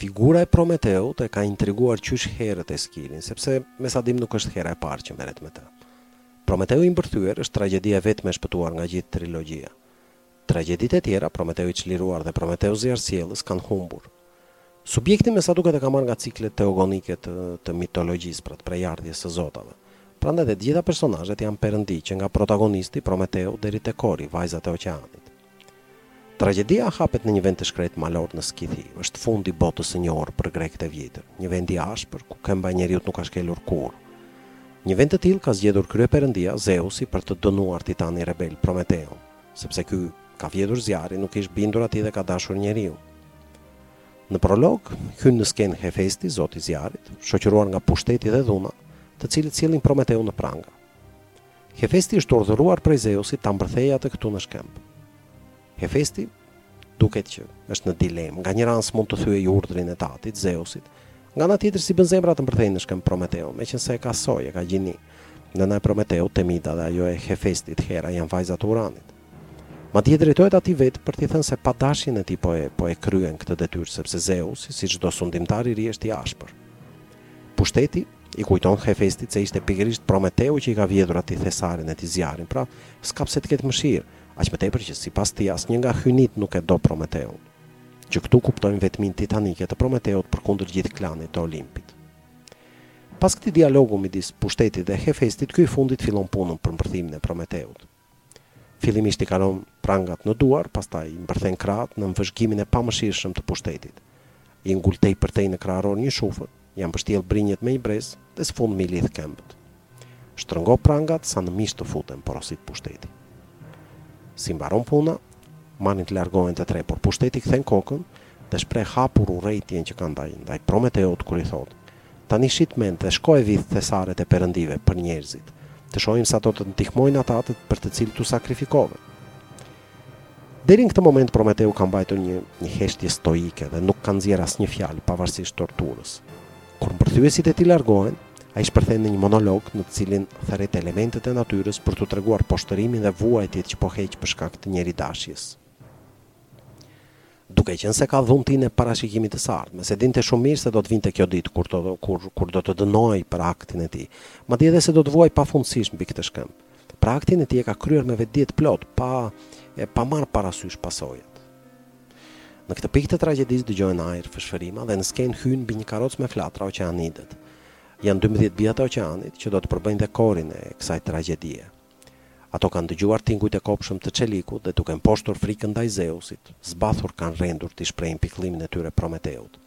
Figura e Prometeut e ka intriguar qysh herët Eskilin, sepse me sa dimë nuk është hera e parë që merret me të. Prometeu i mbërthyer është tragjedia e vetme e shpëtuar nga gjithë trilogjia. Tragjeditë e tjera, Prometeu i çliruar dhe Prometeu zjarrsjellës kanë humbur. Subjekti me sa duket e ka marrë nga ciklet teogonike të të mitologjisë, pra të prejardhjes së zotave. Prandaj dhe të gjitha personazhet janë perëndi, që nga protagonisti, Prometeu, deri te Kori, vajzat e oqeanit. Tragjedia hapet në një vend të shkretë malor në Skithi, është fundi i botës së njohur për grekët e vjetër, një vend i ashpër, ku këmba e njeriut nuk ka shkelur kurrë. Një vend të tillë ka zgjedhur kryeperëndia, Zeusi, për të dënuar titanin rebel, Prometeun, sepse ky, ka vjedhur zjarrin, nuk ish bindur atij dhe ka dashur njeriun. Në prolog, hyn në skenë Hefesti, zoti i zjarrit, shoqëruar nga pushteti dhe dhuna, të cilët sjellin Prometeun në pranga. Hefesti është urdhëruar prej Zeusit ta mbërthejë atë këtu në shkëmb. Hefesti duket që është në dilemë, nga njëra anë s'mund të thyejë urdhrin e tatit, Zeusit, nga ana tjetër s'i bën zemra të mbërthejë në shkëmb Prometeun, meqenëse e ka soj, e ka gjini. Nëna e Prometeut, Temida dhe ajo e Hefestit, Hera janë vajza të Uranit. Madje i drejtohet atij vetë për t'i thënë se pa dashjen e tij po e po e kryen këtë detyrë sepse Zeusi, si çdo sundimtar i ri është i ashpër. Pushteti i kujton Hefestit se ishte pikërisht Prometeu që i ka vjedhur atij thesarin e tij zjarrin, pra s'ka pse të ketë mëshirë, aq më tepër që sipas tij asnjë nga hyjnitë nuk e do Prometeun. Që këtu kuptojmë vetminë titanike të Prometeut përkundër gjithë klanit të Olimpit. Pas këtij dialogu midis pushtetit dhe Hefestit ky i fundit fillon punën për mbërthimin e Prometeut. Fillimisht i kalon prangat në duar, pastaj i mbërthen krahët nën vëzhgimin e pamëshirshëm të pushtetit. I ngul tejpërtej në kraharor një shufër, ia mbështjell brinjët me një brez dhe së fundmi i lidh këmbët. Shtrëngo prangat sa në mish të futen, porosit pushteti. Si mbaron puna, marrin të largohen të tre, por pushteti kthen kokën dhe shpreh hapur urrejtjen që ka ndaj ndaj Prometeut kur i thotë, Tani shit mend dhe shko e vidh thesaret e perëndive për njerëzit. Të shohim sa do të të ndihmojnë ata të për të cilët u sakrifikove. Deri në këtë moment Prometeu ka mbajtur një një heshtje stoike dhe nuk ka nxjerrë asnjë fjalë pavarësisht torturës. Kur mbërthyesit e tij largohen, ai shpërthen në një monolog në të cilin thërret elementët e natyrës për t'u treguar poshtërimin dhe vuajtjet që po heq për shkak të njeridashjes. Duke qenë se ka dhuntinë e parashikimit të së ardhmes, e dinte shumë mirë se do të vinte kjo ditë kur të, kur, kur do të dënohej për aktin e tij. Madje edhe se do të vuajë pafundësisht mbi këtë shkëmb. Pra aktin e tij e ka kryer me vetëdije të plotë, pa, e, pa marrë parasysh pasojat. Në këtë pikë të tragjedisë dëgjohen në ajër, fëshfërima dhe në skenë hyjnë mbi një karrocë me flatra oqeanidet. Janë dymbëdhjetë bijat e oqeanit që do të përbëjnë dhe korin e kësaj tragjedie. Ato kanë dëgjuar tingujt e kobshëm të çelikut dhe duke mposhtur frikën ndaj Zeusit, zbathur kanë rendur t'i shprehin pikëllimin e tyre Prometeut.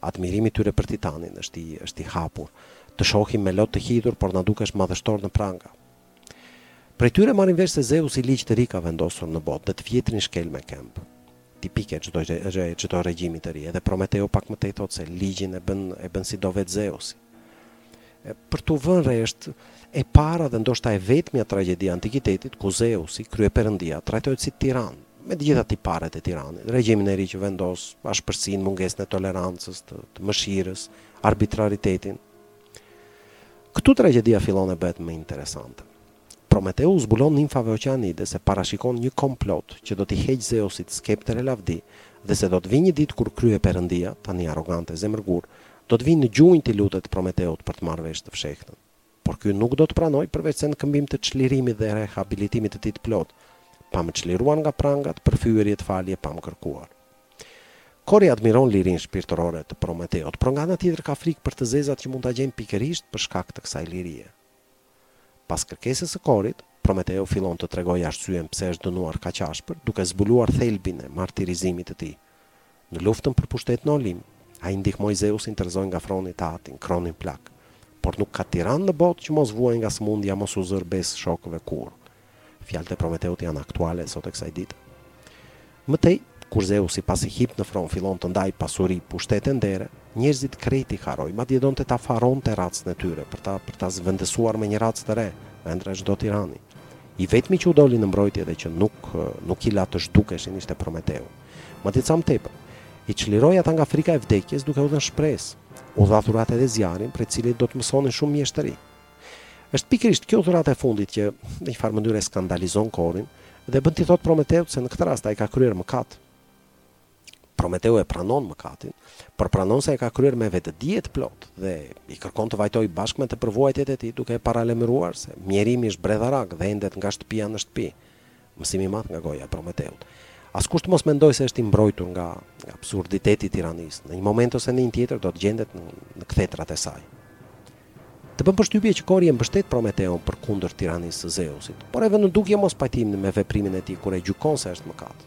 Admirimi i tyre për Titanin është i, është i hapur. Të shohim me lot të hidhur, por na dukesh madhështor në pranga. Prej tyre marrin vesh se Zeusi ligj të ri ka vendosur në botë dhe të vjetrin shkel me këmbë. Tipike çdo, çdo regjimi të ri. Edhe Prometeu pak më tej thotë se ligjin e bën, e bën si do vetë Zeusi. Për t'u vënë re është e para dhe ndoshta e vetmja tragjedi e antikitetit ku Zeusi, kryeperëndia, trajtohet si tiran, me të gjitha tiparet e tiranit, regjimin e ri që vendos, ashpërsinë, mungesën e tolerancës, të, të mëshirës, arbitraritetin. Këtu tragjedia fillon e bëhet më interesante. Prometeu zbulon nimfave oqeanide se parashikon një komplot që do t'i heqë Zeusit skeptër e lavdi dhe se do të vijë një ditë kur kryeperëndia, tani arrogante e zemërgurë, do të vijë në gjunjë t'i lutet Prometeut për të marrë vesh të fshehtën. Por ky nuk do të pranojë përveçse në këmbim të çlirimit dhe rehabilitimit të tij të plotë, pa më çliruar nga prangat, për fyerjet falje pa më kërkuar. Kori admiron lirinë shpirtërore të Prometeut, por nga ana tjetër ka frikë për të zezat që mund ta gjejnë pikërisht për shkak të kësaj lirie. Pas kërkesës së korit, Prometeu fillon të tregojë arsyen pse është dënuar kaq ashpër, duke zbuluar thelbin e martirizimit të tij. Në luftën për pushtet në Olimp, ai ndihmoi Zeusin të rrëzojë nga froni të atin, Kronin plak. Por nuk ka tiran në botë që mos vuajë nga sëmundja mos u zërë besë shokëve kurrë. Fjalët e Prometeut janë aktuale sot e kësaj dite. Më tej, kur Zeusi pasi hip në fron fillon të ndajë pasuri, pushtet e ndere, njerëzit krejt i harroi, madje donte ta faronte racën e tyre, për ta për ta zëvendësuar me një racë të re, ëndrra e çdo tirani. I vetmi që u doli në mbrojtje dhe që nuk nuk i la të zhdukeshin ishte Prometeu. Madje ca më tepër, i çliroi ata nga frika e vdekjes duke u dhënë shpresë. U dha dhuratë edhe zjarrin, prej cilit do të mësonin shumë mjeshtëri. Është pikërisht kjo dhuratë e fundit që në një farë mënyrë e skandalizon Korin dhe e bën t'i thotë Prometeut se në këtë rast ai ka kryer mëkat. Prometeu e pranon mëkatin, por pranon se e ka kryer me vetëdije të plotë dhe i kërkon të vajtojë bashkë me të përvuajtjet e tij, duke e paralajmëruar se mjerimi është bredharak dhe endet nga shtëpia në shtëpi. Mësim i madh nga goja e Prometeut. Askush të mos mendojë se është i mbrojtur nga absurditeti i tiranisë. Në një moment ose në një tjetër do të gjendet në kthetrat e saj. Të bën përshtypje që Kori e mbështet Prometeun përkundër tiranisë së Zeusit, por e vë në dukje mospajtim me veprimin e tij kur e gjykon se është mëkat.